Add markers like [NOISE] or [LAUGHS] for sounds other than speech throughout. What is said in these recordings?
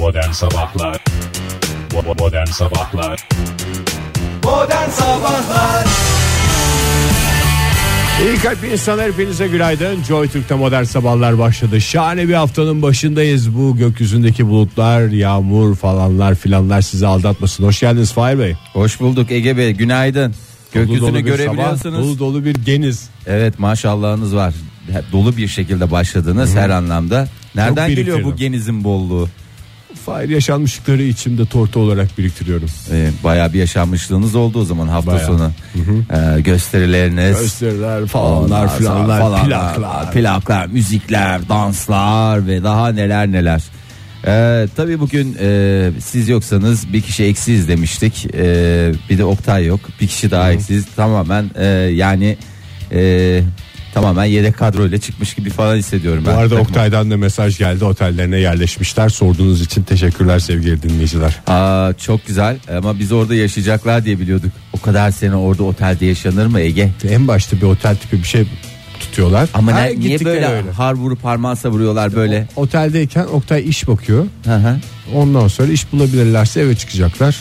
Modern Sabahlar Modern Sabahlar Modern Sabahlar İyi kalp insanlar hepinize günaydın. Joy Türk'te modern sabahlar başladı. Şahane bir haftanın başındayız. Bu gökyüzündeki bulutlar, yağmur falanlar filanlar sizi aldatmasın. Hoş geldiniz Fahir Bey. Hoş bulduk Ege Bey günaydın. Dolu dolu Gökyüzünü bir görebiliyorsunuz. sabah, dolu dolu bir geniz. Evet maşallahınız var. Dolu bir şekilde başladınız her anlamda. Nereden geliyor bu genizin bolluğu? Fahir yaşanmışlıkları içimde tortu olarak biriktiriyorum. Ee, bayağı bir yaşanmışlığınız oldu o zaman hafta Bayağı. sonu. Ee, gösterileriniz. Gösteriler ondan falanlar sonra filanlar falanlar, plaklar. plaklar, müzikler, danslar ve daha neler neler. Ee, tabii bugün e, siz yoksanız bir kişi eksiz demiştik. Ee, bir de Oktay yok. Bir kişi daha eksiz. Tamamen e, yani e, tamamen yedek kadroyla çıkmış gibi falan hissediyorum Bu ben. arada Oktay'dan da mesaj geldi. Otellerine yerleşmişler. Sorduğunuz için teşekkürler sevgili dinleyiciler. Aa, çok güzel ama biz orada yaşayacaklar diye biliyorduk. O kadar sene orada otelde yaşanır mı Ege? En başta bir otel tipi bir şey tutuyorlar. Ama ne, niye böyle öyle. har vurup parmağı savuruyorlar böyle? Oteldeyken Oktay iş bakıyor. Hı hı. Ondan sonra iş bulabilirlerse eve çıkacaklar.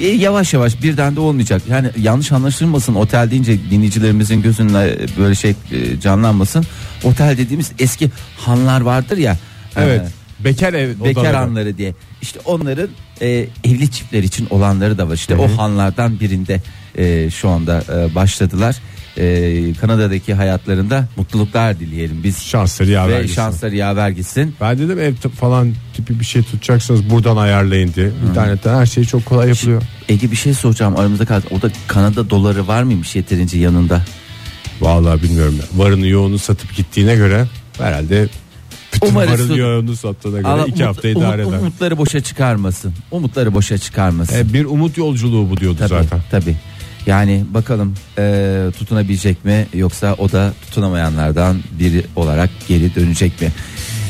E, yavaş yavaş birden de olmayacak. Yani yanlış anlaşılmasın otel deyince dinleyicilerimizin gözünde böyle şey e, canlanmasın. Otel dediğimiz eski hanlar vardır ya. Evet. e, Bekar ev bekar odaları. hanları diye. İşte onların e, evli çiftler için olanları da var. İşte o hanlardan birinde e, şu anda e, başladılar. E, Kanada'daki hayatlarında mutluluklar dileyelim biz. Şansları yaver Ve gitsin. şansları yaver gitsin. Ben dedim ev t- falan tipi bir şey tutacaksanız buradan ayarlayın diye. İnternetten her şey çok kolay yapılıyor. Ege bir şey soracağım aramızda kaldı. O da Kanada doları var mıymış yeterince yanında? Vallahi bilmiyorum. Varını yoğunu satıp gittiğine göre herhalde bütün Umarız varını tut- yoğunu sattığına göre Allah iki umut- hafta idare umut- eder. Umutları boşa çıkarmasın. Umutları boşa çıkarmasın. E, bir umut yolculuğu bu diyordu tabii, zaten. tabii. Yani bakalım e, tutunabilecek mi yoksa o da tutunamayanlardan biri olarak geri dönecek mi?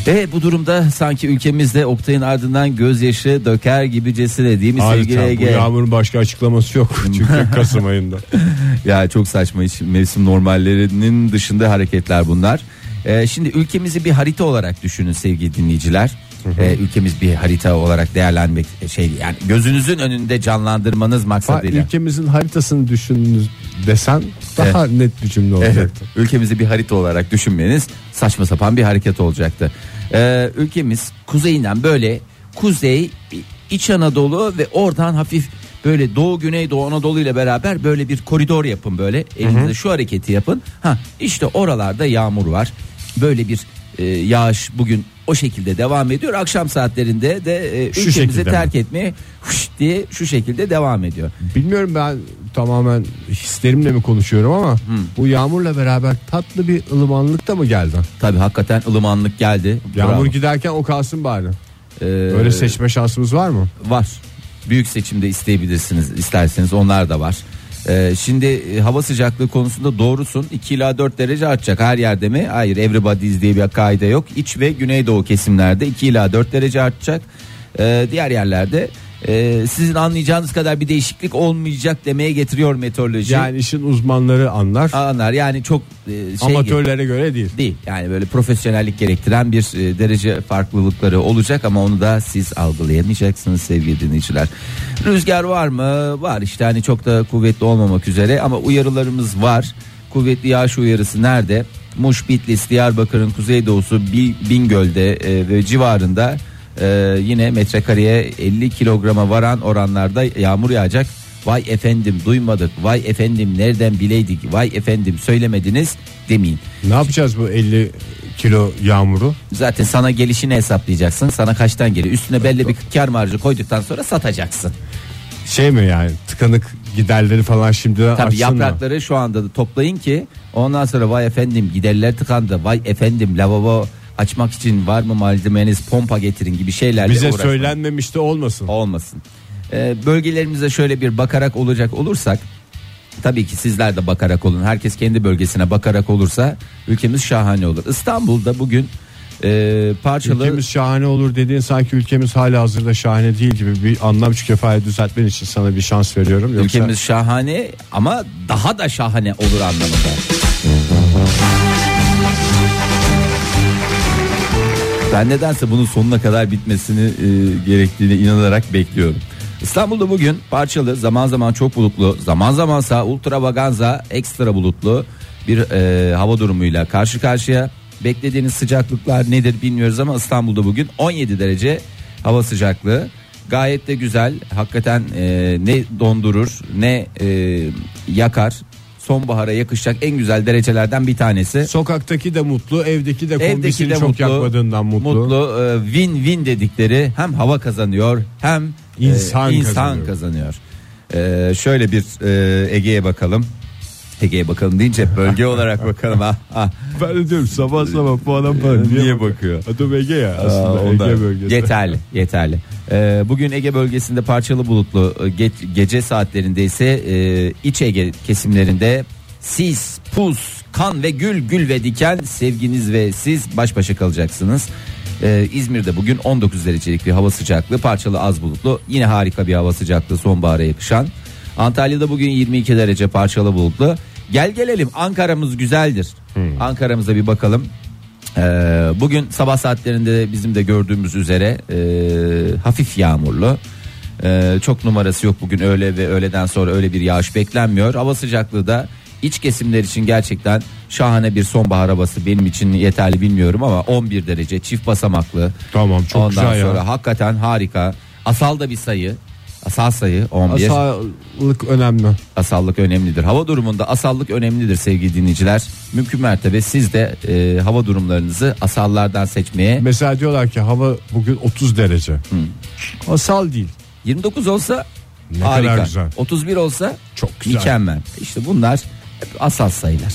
Ve bu durumda sanki ülkemizde Oktay'ın ardından gözyaşı döker gibicesine değil mi sevgili Adeta bu Ege? yağmurun başka açıklaması yok. [LAUGHS] Çünkü Kasım ayında. [LAUGHS] Ya çok saçma iş. Mevsim normallerinin dışında hareketler bunlar. Ee, şimdi ülkemizi bir harita olarak düşünün sevgili dinleyiciler. Ee, ülkemiz bir harita olarak değerlenmek şey yani gözünüzün önünde canlandırmanız maksadıyla. Ülkemizin haritasını düşününüz desen daha net bir cümle Evet, olacaktı. ülkemizi bir harita olarak düşünmeniz saçma sapan bir hareket olacaktı. Ee, ülkemiz kuzeyinden böyle kuzey İç Anadolu ve oradan hafif böyle Doğu Güney Doğu Anadolu ile beraber böyle bir koridor yapın böyle elinizde şu hareketi yapın. Ha işte oralarda yağmur var. Böyle bir e, yağış bugün o şekilde devam ediyor. Akşam saatlerinde de e, Şu ülkemizi şekilde mi? terk etmeye huş diye şu şekilde devam ediyor. Bilmiyorum ben tamamen hislerimle mi konuşuyorum ama bu yağmurla beraber tatlı bir ılımanlık da mı geldi? Tabii hakikaten ılımanlık geldi. Yağmur Bravo. giderken o kalsın bari. Ee, Öyle seçme şansımız var mı? Var. Büyük seçimde isteyebilirsiniz isterseniz onlar da var. Ee, şimdi e, hava sıcaklığı konusunda doğrusun 2 ila 4 derece artacak her yerde mi? Hayır everybody's diye bir kaide yok. İç ve güneydoğu kesimlerde 2 ila 4 derece artacak. Ee, diğer yerlerde e, sizin anlayacağınız kadar bir değişiklik olmayacak demeye getiriyor meteoroloji. Yani işin uzmanları anlar. Anlar yani çok e, şey amatörlere göre değil. değil. Yani böyle profesyonellik gerektiren bir e, derece farklılıkları olacak ama onu da siz algılayamayacaksınız sevgili dinleyiciler. Rüzgar var mı? Var işte hani çok da kuvvetli olmamak üzere ama uyarılarımız var. Kuvvetli yağış uyarısı nerede? Muş, Bitlis, Diyarbakır'ın kuzeydoğusu Bi- Bingöl'de e, ve civarında e, yine metrekareye 50 kilograma varan oranlarda yağmur yağacak. Vay efendim duymadık. Vay efendim nereden bileydik. Vay efendim söylemediniz demeyin. Ne yapacağız bu 50 kilo yağmuru? Zaten sana gelişini hesaplayacaksın. Sana kaçtan geliyor. Üstüne belli bir kar marjı koyduktan sonra satacaksın. Şey mi yani tıkanık giderleri falan şimdiden Tabii mı? yaprakları şu anda da toplayın ki ondan sonra vay efendim giderler tıkandı. Vay efendim lavabo açmak için var mı malzemeniz pompa getirin gibi şeylerle Bize uğraşmayın. söylenmemiş de olmasın. olmasın. Ee, bölgelerimize şöyle bir bakarak olacak olursak tabii ki sizler de bakarak olun. Herkes kendi bölgesine bakarak olursa ülkemiz şahane olur. İstanbul'da bugün e, parçalı Ülkemiz şahane olur dediğin sanki ülkemiz hala hazırda şahane değil gibi bir anlam çıkefayı düzeltmen için sana bir şans veriyorum. Yoksa ülkemiz şahane ama daha da şahane olur anlamında. Ben nedense bunun sonuna kadar bitmesini e, gerektiğine inanarak bekliyorum. İstanbul'da bugün parçalı, zaman zaman çok bulutlu, zaman zamansa ultravaganza, ekstra bulutlu bir e, hava durumuyla karşı karşıya. Beklediğiniz sıcaklıklar nedir bilmiyoruz ama İstanbul'da bugün 17 derece hava sıcaklığı. Gayet de güzel. Hakikaten e, ne dondurur ne e, yakar. Sonbahara yakışacak en güzel derecelerden bir tanesi. Sokaktaki de mutlu, evdeki de Evdeki kombisini de çok mutlu, yakmadığından mutlu. mutlu e, win-win dedikleri hem hava kazanıyor hem e, İnsan insan kazanıyor. kazanıyor. E, şöyle bir e, Ege'ye bakalım. Ege'ye bakalım deyince bölge olarak [LAUGHS] bakalım. Ha, ha. Ben de diyorum sabah sabah bu adam Niye bakıyor? Adım Ege ya Aa, aslında ondan. Ege bölgesi. Yeterli, yeterli. Ee, bugün Ege bölgesinde parçalı bulutlu, e, ge- gece saatlerinde ise e, iç Ege kesimlerinde sis, pus, kan ve gül, gül ve diken sevginiz ve siz baş başa kalacaksınız. Ee, İzmir'de bugün 19 derecelik bir hava sıcaklığı, parçalı az bulutlu, yine harika bir hava sıcaklığı sonbahara yakışan. Antalya'da bugün 22 derece parçalı bulutlu. Gel gelelim Ankara'mız güzeldir. Ankara'mıza bir bakalım. Ee, bugün sabah saatlerinde bizim de gördüğümüz üzere e, hafif yağmurlu. Ee, çok numarası yok bugün öğle ve öğleden sonra öyle bir yağış beklenmiyor. Hava sıcaklığı da iç kesimler için gerçekten şahane bir sonbahar havası benim için yeterli bilmiyorum ama 11 derece çift basamaklı. Tamam çok Ondan güzel sonra ya. hakikaten harika. Asal da bir sayı. Asal sayı 11. Asallık önemli. Asallık önemlidir. Hava durumunda asallık önemlidir sevgili dinleyiciler. Mümkün mertebe siz de e, hava durumlarınızı asallardan seçmeye Mesela diyorlar ki hava bugün 30 derece. Asal değil. 29 olsa Ne harika. kadar güzel. 31 olsa Çok güzel. mükemmel. İşte bunlar hep asal sayılar.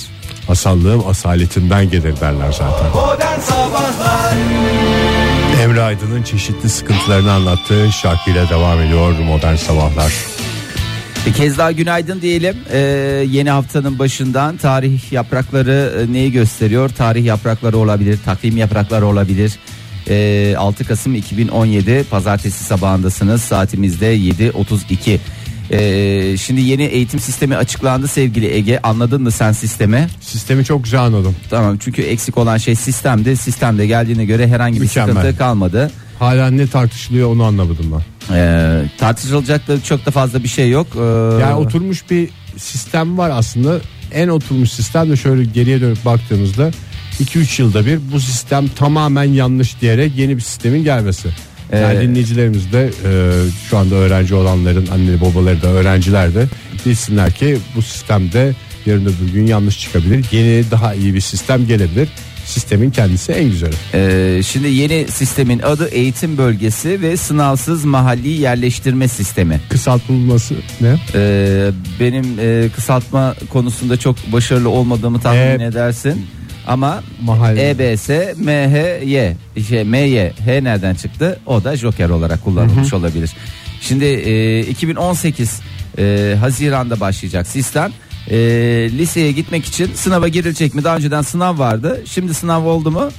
Asallığım asaletinden gelir derler zaten. Modern Sabahlar Emre Aydın'ın çeşitli sıkıntılarını anlattığı şarkıyla devam ediyor Modern Sabahlar. Bir kez daha günaydın diyelim. Ee, yeni haftanın başından tarih yaprakları e, neyi gösteriyor? Tarih yaprakları olabilir, takvim yaprakları olabilir. Ee, 6 Kasım 2017 Pazartesi sabahındasınız. Saatimizde 7.32. Ee, şimdi yeni eğitim sistemi açıklandı sevgili Ege. Anladın mı sen sistemi? Sistemi çok güzel anladım. Tamam çünkü eksik olan şey sistemdi. Sistemde geldiğine göre herhangi bir Mükemmel. sıkıntı kalmadı. Hala ne tartışılıyor onu anlamadım ben. Ee, tartışılacak da çok da fazla bir şey yok. Ee, Yani oturmuş bir sistem var aslında. En oturmuş sistem de şöyle geriye dönüp baktığımızda 2-3 yılda bir bu sistem tamamen yanlış diyerek yeni bir sistemin gelmesi. Yani Ee, dinleyicilerimiz de e, şu anda öğrenci olanların anneleri babaları da öğrenciler de bilsinler ki bu sistemde yarın öbür gün yanlış çıkabilir. Yeni daha iyi bir sistem gelebilir. Sistemin kendisi en güzeli. Ee, şimdi yeni sistemin adı eğitim bölgesi ve sınavsız mahalli yerleştirme sistemi. Kısaltılması ne? Ee, benim e, kısaltma konusunda çok başarılı olmadığımı tahmin E- edersin. Ama Mahalle. EBS, MHY, şey, MY, H nereden çıktı? O da Joker olarak kullanılmış olabilir. Şimdi e, 2018 e, Haziran'da başlayacak sistem. E, liseye gitmek için sınava girilecek mi? Daha önceden sınav vardı. Şimdi sınav oldu mu?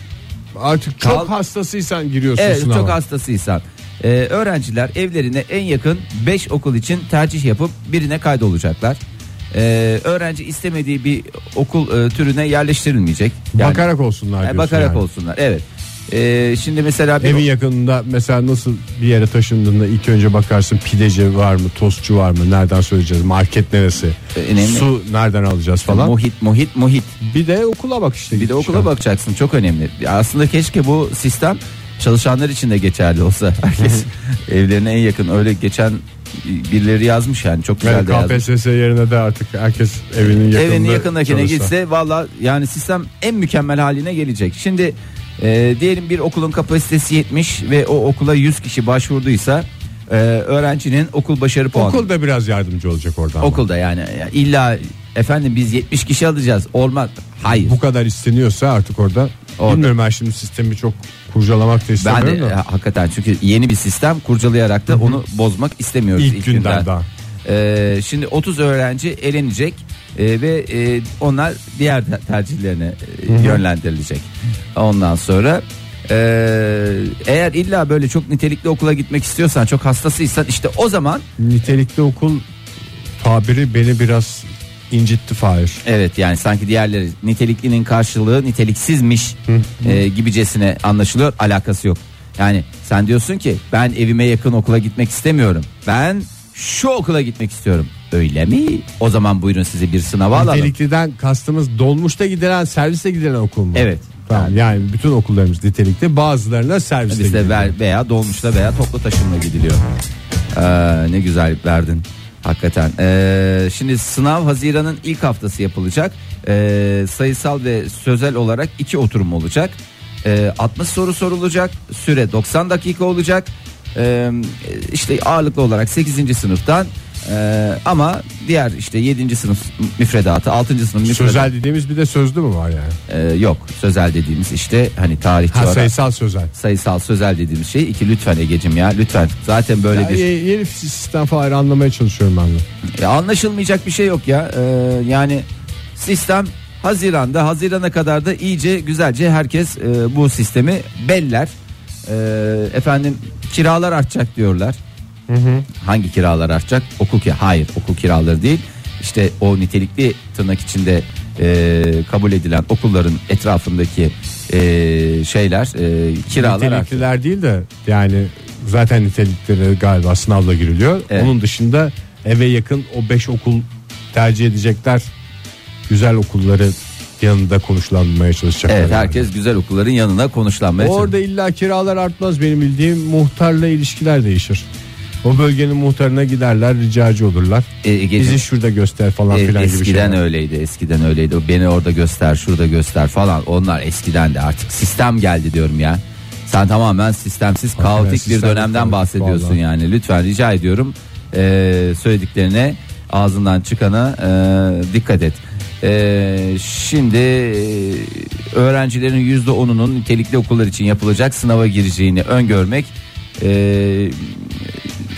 Artık Kal- çok hastasıysan giriyorsun Evet sınava. çok hastasıysan. Ee, öğrenciler evlerine en yakın 5 okul için tercih yapıp birine kaydolacaklar. Ee, öğrenci istemediği bir okul e, türüne yerleştirilmeyecek. Yani, bakarak olsunlar yani diyorsun bakarak yani. olsunlar. Evet. Ee, şimdi mesela bir Evin yakınında mesela nasıl bir yere taşındığında ilk önce bakarsın pideci var mı, tostçu var mı, nereden söyleyeceğiz, market neresi, Önemli. su nereden alacağız falan. muhit muhit muhit. Bir de okula bak işte. Bir de okula bakacaksın çok önemli. Aslında keşke bu sistem çalışanlar için de geçerli olsa. [LAUGHS] Herkes evlerine en yakın öyle geçen birileri yazmış yani çok güzel Yani de yazmış. KPSS yerine de artık herkes evinin yakınında Evinin yakındakine çalışsa. gitse valla yani sistem en mükemmel haline gelecek. Şimdi e, diyelim bir okulun kapasitesi 70 ve o okula 100 kişi başvurduysa e, öğrencinin okul başarı puanı. Okul da biraz yardımcı olacak orada. ama. Okulda yani, yani illa efendim biz 70 kişi alacağız olmaz. Hayır. Bu kadar isteniyorsa artık orada. Orada. Bilmiyorum ben şimdi sistemi çok kurcalamak da Ben istemiyorum de da. e, hakikaten çünkü yeni bir sistem kurcalayarak da onu bozmak istemiyoruz İlk günden daha. Ee, şimdi 30 öğrenci elenecek e, ve e, onlar diğer te- tercihlerine e, yönlendirilecek. Ondan sonra e, eğer illa böyle çok nitelikli okula gitmek istiyorsan çok hastasıysan işte o zaman Nitelikli okul tabiri beni biraz incitti Fahir. Evet yani sanki diğerleri niteliklinin karşılığı niteliksizmiş e, gibicesine anlaşılıyor alakası yok. Yani sen diyorsun ki ben evime yakın okula gitmek istemiyorum. Ben şu okula gitmek istiyorum. Öyle mi? O zaman buyurun sizi bir sınava alalım. Nitelikliden kastımız dolmuşta gidilen serviste gidilen okul mu? Evet. Tamam, yani bütün okullarımız nitelikli bazılarına serviste Bizde gidiyor. ver- veya dolmuşta veya toplu taşımla gidiliyor. Ee, ne güzellik verdin. Hakikaten. Ee, şimdi sınav Haziran'ın ilk haftası yapılacak. Ee, sayısal ve sözel olarak iki oturum olacak. Ee, 60 soru sorulacak. Süre 90 dakika olacak. Ee, işte ağırlıklı olarak 8. sınıftan ee, ama diğer işte 7. sınıf müfredatı 6. sınıf müfredatı Sözel dediğimiz bir de sözlü mü var yani? ee, yok sözel dediğimiz işte hani tarih Ha, sayısal sözel. sayısal sözel dediğimiz şey iki lütfen Egecim ya lütfen zaten böyle Ya, bir ye- yeni sistem Fahir anlamaya çalışıyorum ben de. Ya anlaşılmayacak bir şey yok ya Ee, yani sistem Haziran'da Haziran'a kadar da iyice güzelce herkes e, bu sistemi beller Ee, efendim kiralar artacak diyorlar hangi kiralar artacak okul ki hayır okul kiraları değil işte o nitelikli tırnak içinde e, kabul edilen okulların etrafındaki e, şeyler e, kiralar artacak. Nitelikliler değil de yani zaten nitelikleri galiba sınavla giriliyor. Evet. Onun dışında eve yakın o 5 okul tercih edecekler. Güzel okulları yanında konuşlanmaya çalışacaklar. Evet yani. herkes güzel okulların yanına konuşlanmaya. Orada illa kiralar artmaz benim bildiğim muhtarla ilişkiler değişir. O bölgenin muhtarına giderler ricacı olurlar. E, Egeciğim, Bizi şurada göster falan E, filan gibi eskiden öyleydi eskiden öyleydi. Beni orada göster şurada göster falan. Onlar eskiden de artık sistem geldi diyorum ya. Sen tamamen sistemsiz kaotik bir sistemli dönemden kaotik, bahsediyorsun vallahi. yani. Lütfen rica ediyorum e, söylediklerine ağzından çıkana e, dikkat et. E, şimdi e, öğrencilerin yüzde onunun nitelikli okullar için yapılacak sınava gireceğini öngörmek e,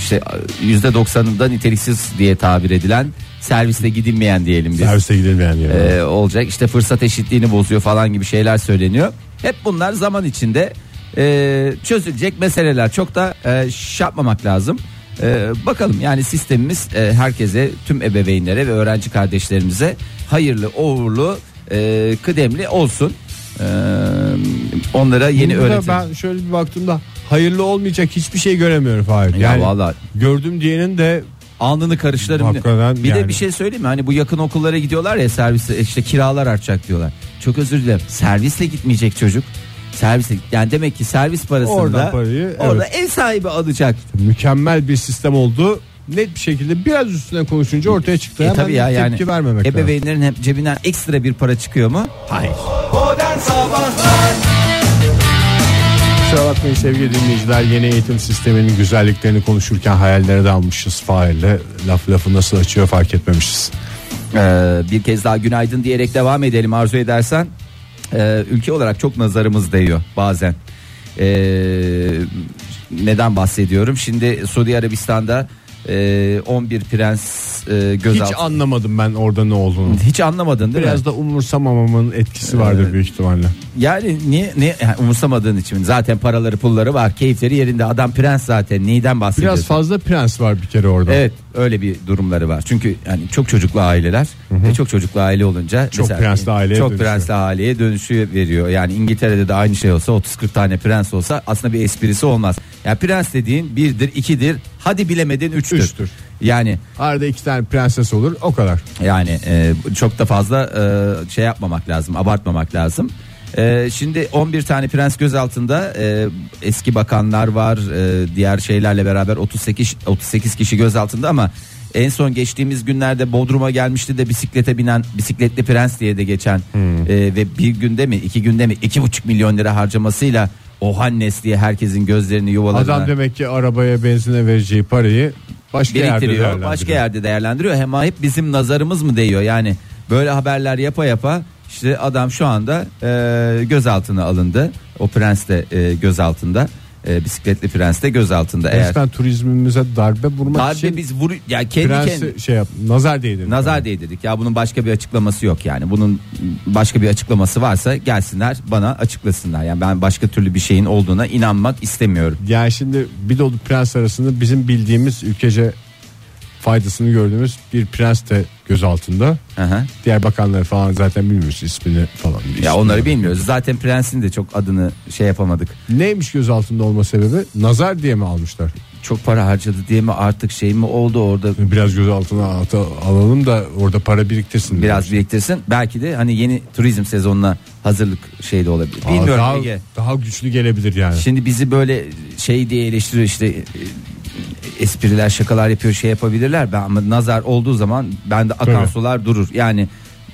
işte yüzde doksanında niteliksiz diye tabir edilen serviste gidilmeyen diyelim biz. Servise gidilmeyen yani. e, olacak. İşte fırsat eşitliğini bozuyor falan gibi şeyler söyleniyor. Hep bunlar zaman içinde e, çözülecek meseleler. Çok da e, şey yapmamak lazım. E, bakalım yani sistemimiz e, herkese tüm ebeveynlere ve öğrenci kardeşlerimize hayırlı uğurlu e, kıdemli olsun. E, onlara yeni Bunda öğretim. Ben şöyle bir baktığımda hayırlı olmayacak hiçbir şey göremiyorum Fahir. ya Yani vallahi gördüm diyenin de alnını karışlarım. Hakikaten bir de yani. bir şey söyleyeyim mi? Hani bu yakın okullara gidiyorlar ya serviste işte kiralar artacak diyorlar. Çok özür dilerim. Servisle gitmeyecek çocuk. Servisle yani demek ki servis parasında Oradan parayı, orada evet. ev sahibi alacak. mükemmel bir sistem oldu. Net bir şekilde biraz üstüne konuşunca ortaya çıktı. E Hemen tabii ya yani tepki vermemek lazım. ebeveynlerin hep cebinden ekstra bir para çıkıyor mu? Hayır. Modern Sabahlar Kusura bakmayın sevgili dinleyiciler yeni eğitim sisteminin güzelliklerini konuşurken hayallere dalmışız Fahir'le. Laf lafı nasıl açıyor fark etmemişiz. Ee, bir kez daha günaydın diyerek devam edelim arzu edersen. Ee, ülke olarak çok nazarımız değiyor bazen. Ee, neden bahsediyorum? Şimdi Suudi Arabistan'da e, 11 prens e, Hiç gözaltı. anlamadım ben orada ne olduğunu. Hiç anlamadın değil Biraz mi? da umursamamamın etkisi vardır büyük ihtimalle. Yani niye ne yani umursamadığın için zaten paraları pulları var, keyifleri yerinde. Adam prens zaten. Neyden bahsediyorsun? Biraz fazla prens var bir kere orada. Evet öyle bir durumları var. Çünkü yani çok çocuklu aileler ve çok çocuklu aile olunca Çok prensli aileye çok dönüşüyor. prensli aileye dönüşü veriyor. Yani İngiltere'de de aynı şey olsa 30-40 tane prens olsa aslında bir esprisi olmaz. Yani prens dediğin birdir, ikidir, hadi bilemedin üçtür. Üçtür. Yani Arada iki tane prenses olur o kadar. yani e, çok da fazla e, şey yapmamak lazım, abartmamak lazım. E, şimdi 11 tane prens gözaltında e, eski bakanlar var, e, diğer şeylerle beraber 38 38 kişi gözaltında ama en son geçtiğimiz günlerde Bodrum'a gelmişti de bisiklete binen bisikletli prens diye de geçen e, ve bir günde mi iki günde mi iki buçuk milyon lira harcamasıyla Ohannes diye herkesin gözlerini yuvalarına Adam demek ki arabaya benzine vereceği parayı başka yerde biriktiriyor. değerlendiriyor. Başka yerde değerlendiriyor. Hem hep bizim nazarımız mı değiyor? Yani böyle haberler yapa yapa işte adam şu anda e, gözaltına alındı. O prens de e, gözaltında. E, bisikletli prens de gözaltında. Eğer Resmen turizmimize darbe vurmak darbe için biz vur ya kendi prensi kendi şey yap nazar değdirdik. nazar değdirdik. Ya bunun başka bir açıklaması yok yani. Bunun başka bir açıklaması varsa gelsinler bana açıklasınlar. Yani ben başka türlü bir şeyin olduğuna inanmak istemiyorum. Yani şimdi bir dolu prens arasında bizim bildiğimiz ülkece faydasını gördüğümüz bir prens de gözaltında. Aha. Diğer bakanları falan zaten bilmiyoruz ismini falan. Ya onları bilmiyoruz. Zaten prensin de çok adını şey yapamadık. Neymiş gözaltında olma sebebi? Nazar diye mi almışlar? Çok para harcadı diye mi artık şey mi oldu orada Biraz gözaltına alalım da orada para biriktirsin. biraz demiş. biriktirsin. Belki de hani yeni turizm sezonuna hazırlık şey de olabilir. Aa, Bilmiyorum daha, Ege. daha güçlü gelebilir yani. Şimdi bizi böyle şey diye eleştiriyor işte espriler şakalar yapıyor şey yapabilirler. Ben ama nazar olduğu zaman bende akan Tabii. sular durur. Yani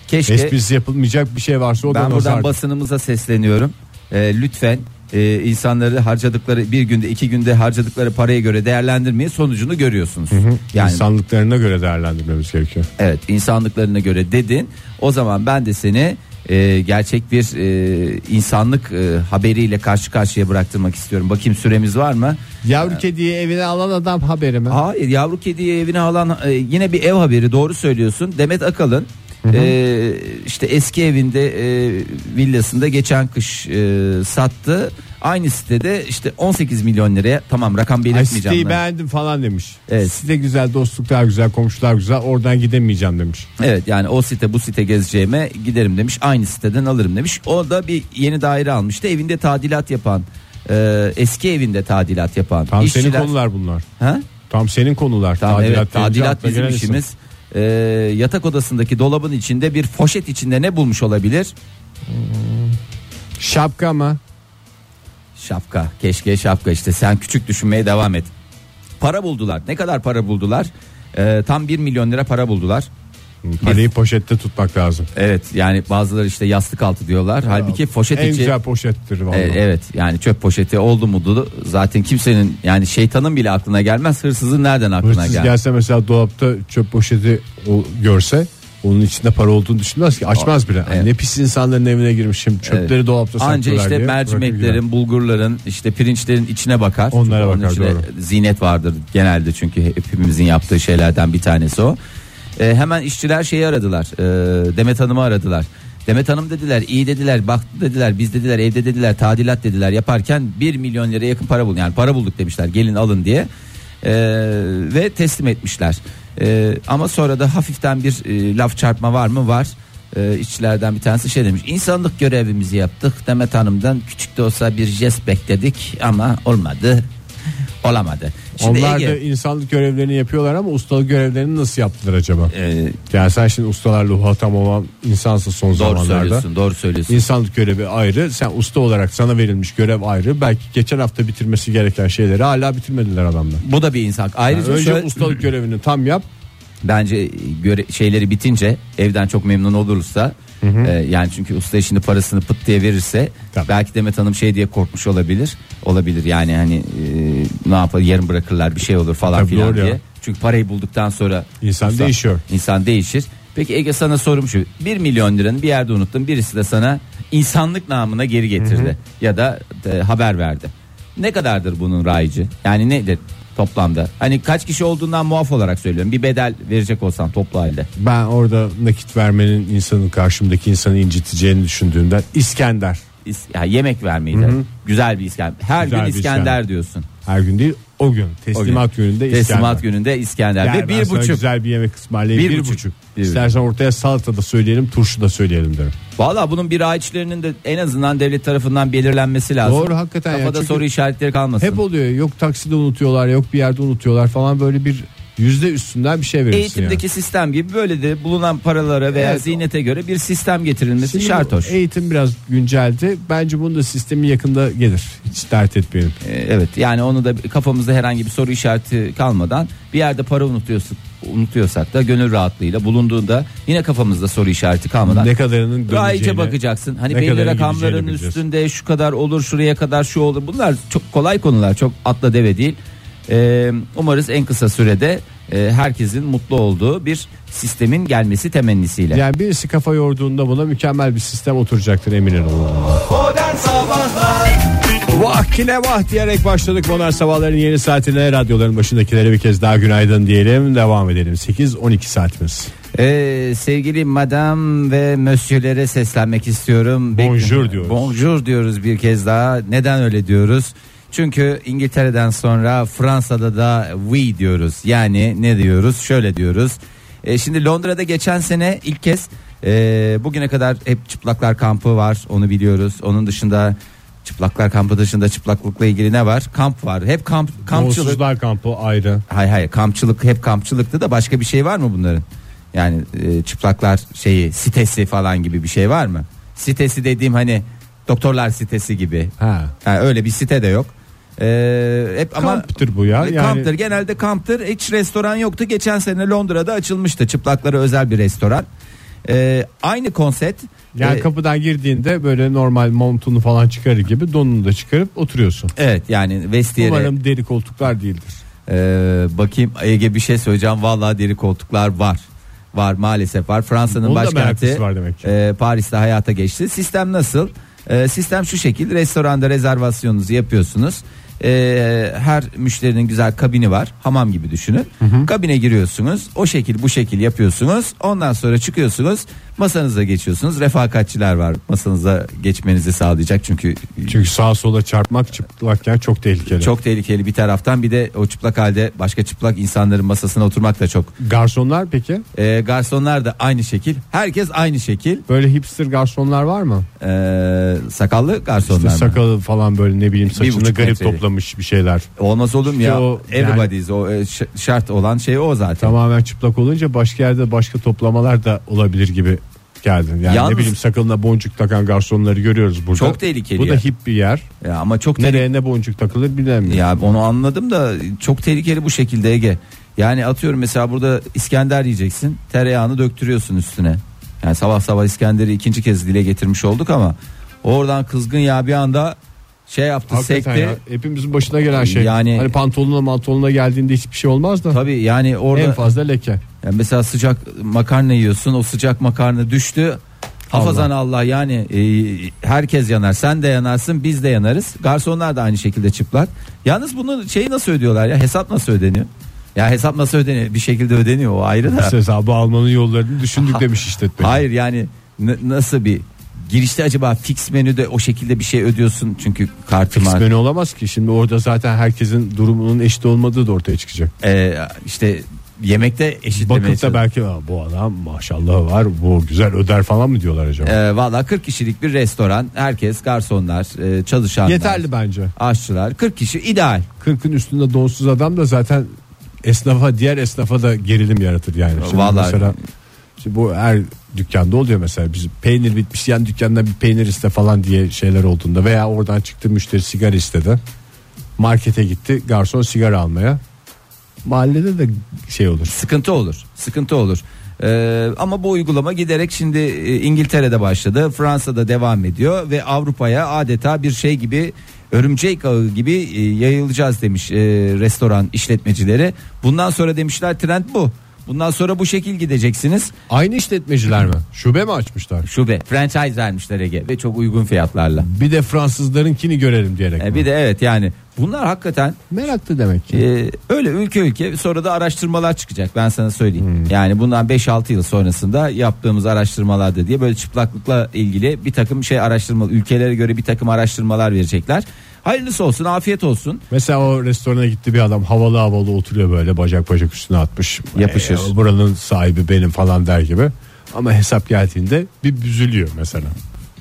keşke Esprisi yapılmayacak bir şey varsa o ben da buradan nazar. basınımıza sesleniyorum. E, lütfen e, insanları harcadıkları bir günde iki günde harcadıkları paraya göre değerlendirmeyi sonucunu görüyorsunuz. Yani İnsanlıklarına göre değerlendirmemiz gerekiyor. evet insanlıklarına göre dedin. O zaman ben de seni e, gerçek bir e, insanlık e, haberiyle karşı karşıya bıraktırmak istiyorum. Bakayım süremiz var mı? Yavru kediyi evine alan adam haberi mi? Hayır yavru kediyi evine alan e, yine bir ev haberi doğru söylüyorsun. Demet Akalın e, işte eski evinde e, villasında geçen kış e, sattı. Aynı sitede işte 18 milyon liraya tamam rakam Ay belirtmeyeceğim. siteyi ben. beğendim falan demiş. Evet. Site güzel, dostluklar güzel, komşular güzel. Oradan gidemeyeceğim demiş. Evet yani o site bu site gezeceğime giderim demiş. Aynı siteden alırım demiş. O da bir yeni daire almıştı. Evinde tadilat yapan e, eski evinde tadilat yapan Tam senin konular bunlar. Ha? Tam senin konular. Tamam evet deyince tadilat akla bizim gelen isim. işimiz. Ee, yatak odasındaki dolabın içinde bir poşet içinde ne bulmuş olabilir? Şapka mı? Şapka. Keşke şapka işte sen küçük düşünmeye devam et. Para buldular. Ne kadar para buldular? Ee, tam 1 milyon lira para buldular. Parayı poşette tutmak lazım. Evet yani bazıları işte yastık altı diyorlar. Halbuki poşet en içi güzel poşettir vallahi. E, evet yani çöp poşeti oldu mu zaten kimsenin yani şeytanın bile aklına gelmez hırsızın nereden aklına Hırsız gelmez. gelse mesela dolapta çöp poşeti o, görse onun içinde para olduğunu düşünmez ki açmaz bile. Evet. Ne pis insanların evine girmişim çöpleri dolapta Anca işte diye mercimeklerin, bulgurların, işte pirinçlerin içine bakar. Onlara Çünkü onun bakar, içine doğru. Zinet vardır genelde çünkü hepimizin yaptığı şeylerden bir tanesi o. Ee, hemen işçiler şeyi aradılar. Ee, Demet Hanım'ı aradılar. Demet Hanım dediler iyi dediler baktı dediler biz dediler evde dediler tadilat dediler yaparken 1 milyon liraya yakın para bulduk yani para bulduk demişler gelin alın diye Ee, ve teslim etmişler. Ee, ama sonra da hafiften bir e, laf çarpma var mı? Var. Ee, işçilerden bir tanesi şey demiş. İnsanlık görevimizi yaptık. Demet Hanım'dan küçük de olsa bir jest bekledik ama olmadı olamadı Şimdi Onlar Ege, da insanlık görevlerini yapıyorlar ama ustalık görevlerini nasıl yaptılar acaba? e, Yani sen şimdi ustalarla muhatap olan insansın son doğru zamanlarda. söylüyorsun doğru söylüyorsun İnsanlık görevi ayrı, sen usta olarak sana verilmiş görev ayrı. Belki geçen hafta bitirmesi gereken şeyleri hala bitirmediler adamlar. bu da bir insan ayrıca Önce şöyle- ustalık görevini tam yap. Bence göre, şeyleri bitince evden çok memnun olursa e, yani çünkü usta şimdi parasını pıt diye verirse Tabii. belki Demet Hanım şey diye korkmuş olabilir olabilir. Yani hani e, ne yapar yarın bırakırlar bir şey olur falan Tabii filan ya. diye. Çünkü parayı bulduktan sonra İnsan değişiyor. insan değişir. Peki Ege sana sorum şu. 1 milyon liranı bir yerde unuttun birisi de sana insanlık namına geri getirdi ya da e, haber verdi. Ne kadardır bunun raycı? Yani nedir toplamda hani kaç kişi olduğundan muaf olarak söylüyorum bir bedel verecek olsam toplu halde Ben orada nakit vermenin insanın karşımdaki insanı inciteceğini düşündüğümden İskender. İs- ya yemek vermeyi de. Güzel bir İskender. Her Güzel gün bir İskender, İskender. diyorsun. Her gün değil o gün teslimat gününde Teslimat İskender. gününde İskender. Gel Ve ben bir sana buçuk. güzel bir yemek ısmarlayayım. Bir Bir, buçuk. buçuk. Bir İstersen ortaya salata da söyleyelim turşu da söyleyelim derim. Valla bunun bir raiçlerinin de en azından devlet tarafından belirlenmesi lazım. Doğru, hakikaten ya. Kafada Çünkü soru işaretleri kalmasın. Hep oluyor yok takside unutuyorlar yok bir yerde unutuyorlar falan böyle bir yüzde üstünden bir şey verirsin Eğitimdeki sistem gibi böyle de bulunan paralara veya Evet. ziynete göre bir sistem getirilmesi Şimdi şart hoş. Eğitim biraz günceldi. Bence bunun da sistemi yakında gelir. Hiç dert etmeyelim. Ee, Evet yani onu da kafamızda herhangi bir soru işareti kalmadan bir yerde para unutuyorsak, unutuyorsak da gönül rahatlığıyla bulunduğunda yine kafamızda soru işareti kalmadan Ne kadarının döneceğine, bakacaksın. Hani belli rakamların üstünde şu kadar olur, şuraya kadar şu olur. Bunlar çok kolay konular. Çok atla deve değil. Ee, umarız en kısa sürede e, herkesin mutlu olduğu bir sistemin gelmesi temennisiyle. Yani birisi kafa yorduğunda buna mükemmel bir sistem oturacaktır eminim olun. Modern Sabahlar Vah kine vah diyerek başladık Modern Sabahların yeni saatine radyoların başındakilere bir kez daha günaydın diyelim devam edelim 8-12 saatimiz Ee, sevgili madam ve monsieurlere seslenmek istiyorum. Bonjour diyoruz. Bonjour diyoruz bir kez daha. Neden öyle diyoruz? Çünkü İngiltere'den sonra Fransa'da da oui diyoruz. Yani ne diyoruz? Şöyle diyoruz. E, şimdi Londra'da geçen sene ilk kez e, bugüne kadar hep çıplaklar kampı var onu biliyoruz. Onun dışında çıplaklar kampı dışında çıplaklıkla ilgili ne var? Kamp var. Hep kamp kampçılık. Donsuzlar kampı ayrı. Hayır hayır kampçılık hep kampçılıktı da başka bir şey var mı bunların? Yani e, çıplaklar şeyi sitesi falan gibi bir şey var mı? Sitesi dediğim hani doktorlar sitesi gibi. Ha. Ha, öyle bir site de yok. Ee, hep ama Kamptır bu ya. E, Yani kamptır genelde kamptır hiç restoran yoktu geçen sene Londra'da açılmıştı çıplaklara özel bir restoran Ee, aynı konsept yani Ee, kapıdan girdiğinde böyle normal montunu falan çıkarır gibi donunu da çıkarıp oturuyorsun. evet yani vestiyere Umarım deri koltuklar değildir. Ee, bakayım Ege bir şey söyleyeceğim vallahi deri koltuklar var var maalesef var Fransa'nın başkenti var demek ki. e, Paris'te hayata geçti sistem nasıl Ee, sistem şu şekilde. Restoranda rezervasyonunuzu yapıyorsunuz. Ee, her müşterinin güzel kabini var. Hamam gibi düşünün. Kabine giriyorsunuz. O şekil bu şekil yapıyorsunuz. Ondan sonra çıkıyorsunuz masanıza geçiyorsunuz refakatçiler var masanıza geçmenizi sağlayacak çünkü Çünkü sağa sola çarpmak çıplakken çok tehlikeli. çok tehlikeli bir taraftan bir de o çıplak halde başka çıplak insanların masasına oturmak da çok. Garsonlar peki? Ee, garsonlar da aynı şekil. Herkes aynı şekil. Böyle hipster garsonlar var mı? Ee, sakallı garsonlar İşte mı? sakalı falan böyle ne bileyim saçını buçuk garip metreli. toplamış bir şeyler. Olmaz olur mu İşte ya? o Everybody's o e, ş- şart olan şey o zaten. Tamamen çıplak olunca başka yerde başka toplamalar da olabilir gibi geldi. Yani Yalnız- ne bileyim sakalına boncuk takan garsonları görüyoruz burada. Çok tehlikeli Bu da ya. hip bir yer. Ya ama çok tehlikeli. Nereye ne boncuk takılır bilemiyorum. Ya onu anladım da çok tehlikeli bu şekilde Ege. Yani atıyorum mesela burada İskender yiyeceksin. Tereyağını döktürüyorsun üstüne. Yani sabah sabah İskender'i ikinci kez dile getirmiş olduk ama oradan kızgın yağ bir anda şey yaptı Hakikaten sekti. ya, hepimizin başına gelen şey. Yani- hani pantolonuna mantolona geldiğinde hiçbir şey olmaz da. Tabii yani orada En fazla leke. Yani mesela sıcak makarna yiyorsun o sıcak makarna düştü. Hafazan Allah, yani e, herkes yanar. Sen de yanarsın biz de yanarız. Garsonlar da aynı şekilde çıplak. Yalnız bunu şeyi nasıl ödüyorlar ya? Hesap nasıl ödeniyor? Ya hesap nasıl ödeniyor? Bir şekilde ödeniyor o ayrı da. Biz hesabı almanın yollarını düşündük [LAUGHS] demiş işletmeci. hayır yani nasıl bir girişte acaba fix menüde o şekilde bir şey ödüyorsun? Çünkü kartım Fix menü olamaz ki. Şimdi orada zaten herkesin durumunun eşit olmadığı da ortaya çıkacak. E, işte yemekte eşitlemeye Bakıp da belki "Aa, bu adam maşallah var bu güzel öder falan mı diyorlar acaba? E, Valla 40 kişilik bir restoran herkes garsonlar e, çalışanlar Yeterli bence. aşçılar 40 kişi ideal 40'ın üstünde donsuz adam da zaten esnafa diğer esnafa da gerilim yaratır yani. Şimdi Vallahi. mesela şimdi bu her dükkanda oluyor mesela biz peynir bitmiş yan dükkanda bir peynir iste falan diye şeyler olduğunda veya oradan çıktı müşteri sigara istedi. Markete gitti garson sigara almaya. Mahallede de şey olur. sıkıntı olur sıkıntı olur. E, ama bu uygulama giderek şimdi e, İngiltere'de başladı Fransa'da devam ediyor ve Avrupa'ya adeta bir şey gibi örümcek ağı gibi e, yayılacağız demiş e, restoran işletmecileri. Bundan sonra demişler trend bu bundan sonra bu şekil gideceksiniz Aynı işletmeciler mi? Şube mi açmışlar? şube franchise vermişler Ege ve çok uygun fiyatlarla Bir de Fransızlarınkini görelim diyerek. E, mi? bir de evet yani bunlar hakikaten Meraklı demek ki. Ee, öyle ülke ülke sonra da araştırmalar çıkacak ben sana söyleyeyim. Hmm. Yani bundan 5-6 yıl sonrasında yaptığımız araştırmalarda diye böyle çıplaklıkla ilgili bir takım şey araştırma ülkelere göre bir takım araştırmalar verecekler. Hayırlısı olsun afiyet olsun. Mesela o restorana gitti bir adam havalı havalı oturuyor böyle bacak bacak üstüne atmış. Yapışır. E, buranın sahibi benim falan der gibi. Ama hesap geldiğinde bir büzülüyor mesela.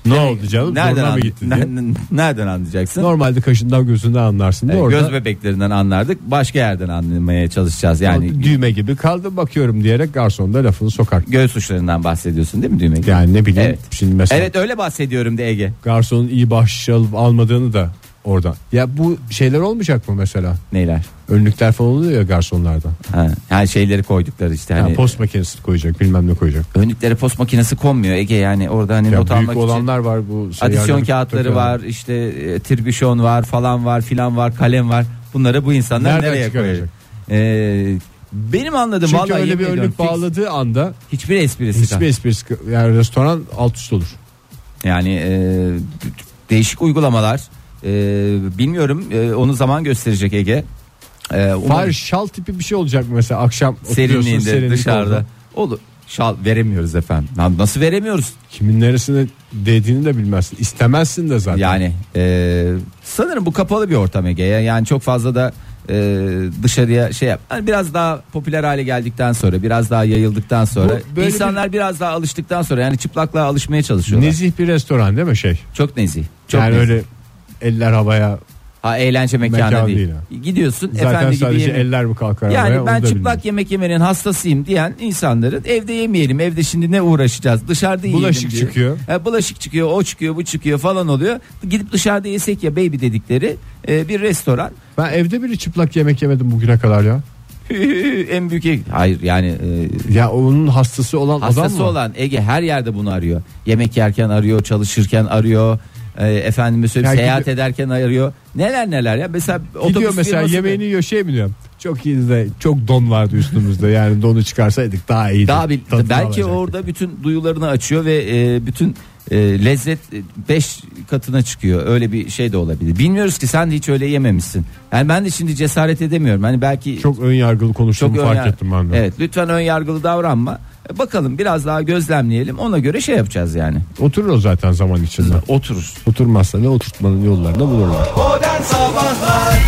Ne oldu canım? Nereden, Zoruna mı an- gitti diye. nereden, anlayacaksın? Normalde kaşından gözünden anlarsın Ee, orada Göz bebeklerinden anlardık başka yerden anlamaya çalışacağız yani düğme gibi kaldı bakıyorum diyerek garson da lafını sokar. göğüs uçlarından bahsediyorsun değil mi düğme? gibi? Yani ne bileyim Evet. şimdi mesela Evet öyle bahsediyorum de Ege. garsonun iyi bahşiş alıp almadığını da oradan. Ya bu şeyler olmayacak mı mesela? Neyler? Önlükler falan oluyor ya garsonlarda. Ha, yani şeyleri koydukları işte Yani hani post makinesi koyacak bilmem ne koyacak. önlüklere post makinesi konmuyor Ege yani orada hani Ya not almak için. olanlar var bu Adisyon kağıtları var işte e, tribüşon var falan var filan var kalem var bunları bu insanlar Nereden nereye koyacak? Ee, benim anladığım Çünkü vallahi öyle bir önlük bağladığı anda hiçbir esprisi hiçbir kal- esprisi yani restoran alt üst olur. yani e, değişik uygulamalar e, bilmiyorum e, onu zaman gösterecek Ege. E, umarım Fahir şal tipi bir şey olacak mı mesela akşam oturuyorsun serinliğinde serinlik dışarıda oldu. olur. Şal veremiyoruz efendim. Lan Nasıl veremiyoruz? Kimin neresine değdiğini de bilmezsin. İstemezsin de zaten. Yani e, sanırım bu kapalı bir ortam Ege. Yani çok fazla da e, dışarıya şey yap. Hani biraz daha popüler hale geldikten sonra, biraz daha yayıldıktan sonra, Bu böyle insanlar biraz daha alıştıktan sonra yani çıplaklığa alışmaya çalışıyorlar. Nezih bir restoran değil mi şey? Çok nezih. Çok yani nezih. öyle eller havaya Ha eğlence mekanı Mekan değil. değil Gidiyorsun zaten efendi gibi sadece yemek- eller mi kalkar havaya Yani onu ben çıplak bilmiyorum. yemek yemenin hastasıyım diyen insanların evde yemeyelim. Evde şimdi ne uğraşacağız? Dışarıda yiyelim Bulaşık diyor. çıkıyor. Ha, bulaşık çıkıyor, o çıkıyor, bu çıkıyor falan oluyor. Gidip dışarıda yesek ya baby dedikleri e, bir restoran. Ben evde biri çıplak yemek yemedim bugüne kadar ya. [LAUGHS] en büyük hayır yani e, Ya onun hastası olan adam hastası mı? olan Ege her yerde bunu arıyor. Yemek yerken arıyor, çalışırken arıyor. E, efendime söyleyeyim Ya seyahat gidiyor- ederken arıyor. Neler neler ya mesela Gidiyor otobüs mesela firması- yemeğini yiyor şey mi diyorum. Çok iyi de çok don vardı üstümüzde yani donu çıkarsaydık daha iyiydi. Daha Tadını belki alacaktık. orada bütün duyularını açıyor ve e, bütün e, lezzet 5 katına çıkıyor. Öyle bir şey de olabilir. Bilmiyoruz ki sen de hiç öyle yememişsin. Yani ben de şimdi cesaret edemiyorum. Hani belki çok ön yargılı konuştuğumu ön fark yar- ettim ben de. Evet, lütfen ön yargılı davranma. E, Bakalım biraz daha gözlemleyelim. Ona göre şey yapacağız yani. Oturur o zaten zaman içinde. Oturur. Oturmazsa ne oturtmanın yollarını bulurlar. Modern Sabahlar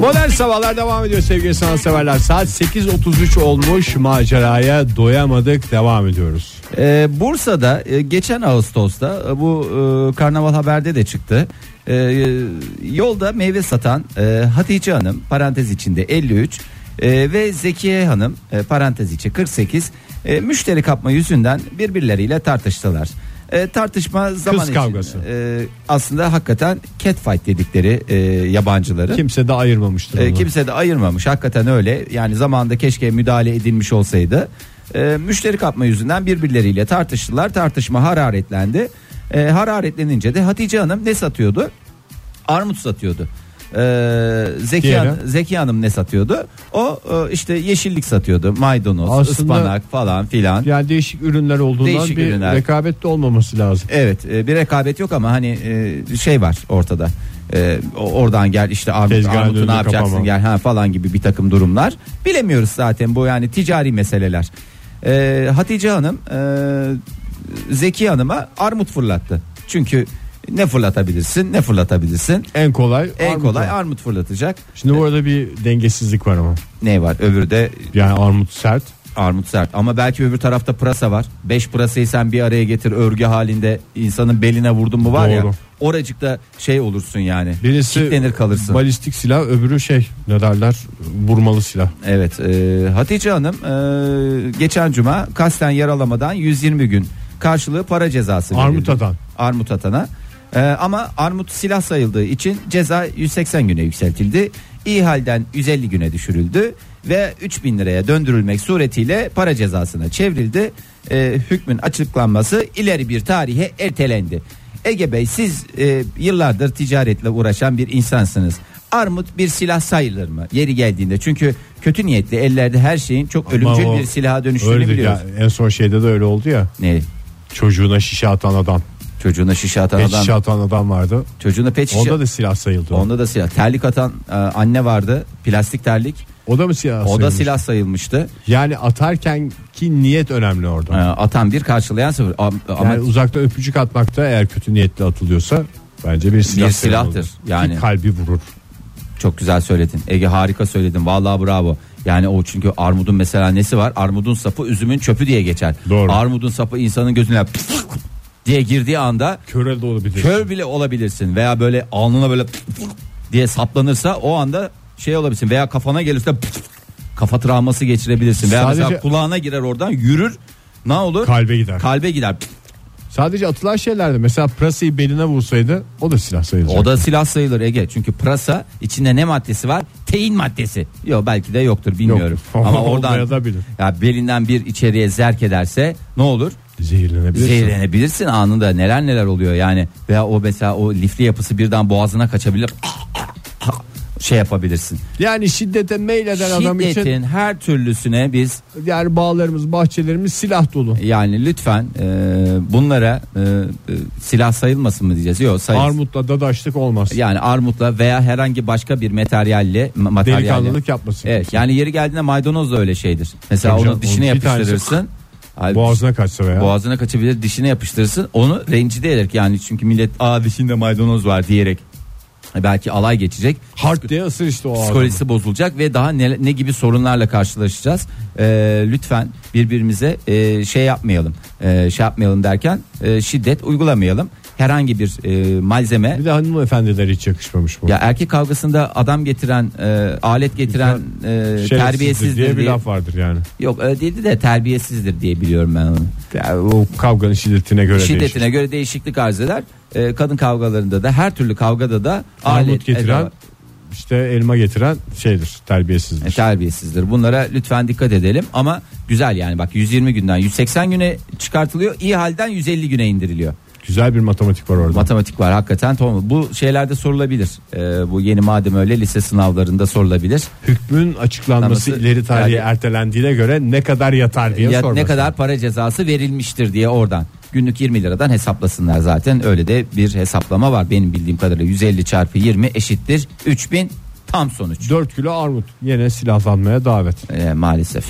Modern sabahlar devam ediyor sevgili sanatseverler. Saat 8.33 olmuş maceraya doyamadık devam ediyoruz. Ee, Bursa'da e, geçen Ağustos'ta e, bu e, karnaval haberde de çıktı. E, yolda meyve satan e, Hatice Hanım parantez içinde 53 e, ve Zekiye Hanım e, parantez içi 48 e, müşteri kapma yüzünden birbirleriyle tartıştılar. E, tartışma zaman için, kavgası. e, aslında hakikaten catfight dedikleri e, yabancıların. Kimse de ayırmamıştır E, onu. kimse de ayırmamış hakikaten öyle yani zamanında keşke müdahale edilmiş olsaydı E, müşteri kapma yüzünden birbirleriyle tartıştılar tartışma hararetlendi E, hararetlenince de Hatice Hanım ne satıyordu armut satıyordu E, Zeki, Diğeri? Han- Zeki Hanım ne satıyordu o e, işte yeşillik satıyordu maydanoz Aslında- ıspanak falan filan Yani değişik ürünler olduğundan Değişik bir ürünler. rekabet de olmaması lazım. Evet e, bir rekabet yok ama hani e, şey var ortada. E, o- oradan gel işte armut, Tezgahın armutu ne yapacaksın kapama. gel ha falan gibi bir takım durumlar. Bilemiyoruz zaten bu yani ticari meseleler. E, Hatice Hanım e, Zeki Hanım'a armut fırlattı. Çünkü ne fırlatabilirsin ne fırlatabilirsin. En kolay En armut kolay var. armut fırlatacak. Şimdi bu arada bir dengesizlik var ama. Ne var öbürü de Yani armut sert. armut sert ama belki öbür tarafta pırasa var. Beş pırasayı sen bir araya getir örgü halinde insanın beline vurdun mu var ya Doğru. oracıkta şey olursun yani. Birisi Kitlenir kalırsın. balistik silah öbürü şey ne derler vurmalı silah. Evet e, Hatice Hanım e, geçen cuma kasten yaralamadan 120 gün karşılığı para cezası verildi. Armut atan. Armut atana. E, ama armut silah sayıldığı için ceza 180 güne yükseltildi. İyi halden 150 güne düşürüldü ve 3000 liraya döndürülmek suretiyle para cezasına çevrildi. E, hükmün açıklanması ileri bir tarihe ertelendi. Ege Bey siz e, yıllardır ticaretle uğraşan bir insansınız. Armut bir silah sayılır mı? Yeri geldiğinde çünkü kötü niyetli ellerde her şeyin çok ölümcül Ama o bir silaha dönüştüğünü Öyle biliyoruz. ya. En son şeyde de öyle oldu ya. Ne? Çocuğuna şişe atan adam. Çocuğuna şişe atan Pet adam. şişe atan adam vardı. Çocuğuna pet şişe. Onda da silah sayıldı. Onda da silah. Terlik atan e, anne vardı. Plastik terlik. O da mı silah O da silah sayılmıştı. Yani atarken ki niyet önemli orada. E, atan bir karşılayan sıfır. Ama, ama Yani uzakta öpücük atmakta eğer kötü niyetli atılıyorsa bence bir silah Bir sayılmalı. silahtır. Yani. Ki kalbi vurur. çok güzel söyledin. Ege harika söyledin. Vallahi bravo. Yani o çünkü armudun mesela nesi var? Armudun sapı üzümün çöpü diye geçer. Doğru. Armudun sapı insanın gözüne diye girdiği anda Köre de olabilir. kör bile olabilirsin veya böyle alnına böyle diye saplanırsa o anda şey olabilirsin veya kafana gelirse kafa travması geçirebilirsin veya Sadece- mesela kulağına girer oradan yürür ne olur? Kalbe gider. Kalbe gider. Sadece atılan şeylerde mesela prasayı beline vursaydı o da silah sayılacak. O da silah sayılır Ege. Çünkü pırasa içinde ne maddesi var? Tein maddesi. Yok belki de yoktur bilmiyorum. Yok. [LAUGHS] Ama oradan ya belinden bir içeriye zerk ederse ne olur? Zehirlenebilir. Zehirlenebilirsin anında neler neler oluyor yani. Veya o mesela o lifli yapısı birden boğazına kaçabilir. Şey yapabilirsin. Yani şiddete meyleden adam için Şiddetin her türlüsüne biz yani bağlarımız, bahçelerimiz silah dolu. yani lütfen e, bunlara e, e, silah sayılmasın mı diyeceğiz? Yok sayılsın. Armutla dadaşlık olmaz. Yani armutla veya herhangi başka bir materyalle ma- materyalle. Delikanlılık yapmasın. Evet yani yeri geldiğinde maydanoz da öyle şeydir. Mesela Tabii onu canım, dişine yapıştırırsın. Halbuki Boğazına kaçsa veya. boğazına kaçabilir dişine yapıştırırsın. Onu rencide ederek yani çünkü millet aa dişinde maydanoz var diyerek belki alay geçecek. Hard diye ısır işte o adamı. Psikolojisi bozulacak ve daha ne, ne gibi sorunlarla karşılaşacağız. Ee, lütfen birbirimize e, şey yapmayalım. Ee, şey yapmayalım derken e, şiddet uygulamayalım. Herhangi bir e, malzeme Bir de hanımefendiler hiç yakışmamış bu. ya erkek kavgasında adam getiren, e, alet getiren e, terbiyesizdir diye diye. bir laf vardır yani. Yok öyle dedi de terbiyesizdir diye biliyorum ben onu. Yani o kavganın şiddetine göre Şiddetine değişir. göre değişiklik arz eder. E, kadın kavgalarında da her türlü kavgada da Armut alet getiren edevat- işte elma getiren şeydir terbiyesizdir. E, terbiyesizdir. Bunlara lütfen dikkat edelim ama güzel yani bak 120 günden 180 güne çıkartılıyor. iyi halden 150 güne indiriliyor. Güzel bir matematik var orada. Matematik var hakikaten. Tamam. Bu şeylerde sorulabilir. E, bu yeni madem öyle lise sınavlarında sorulabilir. Hükmün açıklanması Anlaması- ileri tarihe Yani- ertelendiğine göre ne kadar yatar diye Ya, sorması. ne kadar para cezası verilmiştir diye oradan. Günlük 20 liradan hesaplasınlar zaten. Öyle de bir hesaplama var. Benim bildiğim kadarıyla 150 çarpı 20 eşittir 3000 tam sonuç. 4 kilo armut yine silahlanmaya davet. E, maalesef.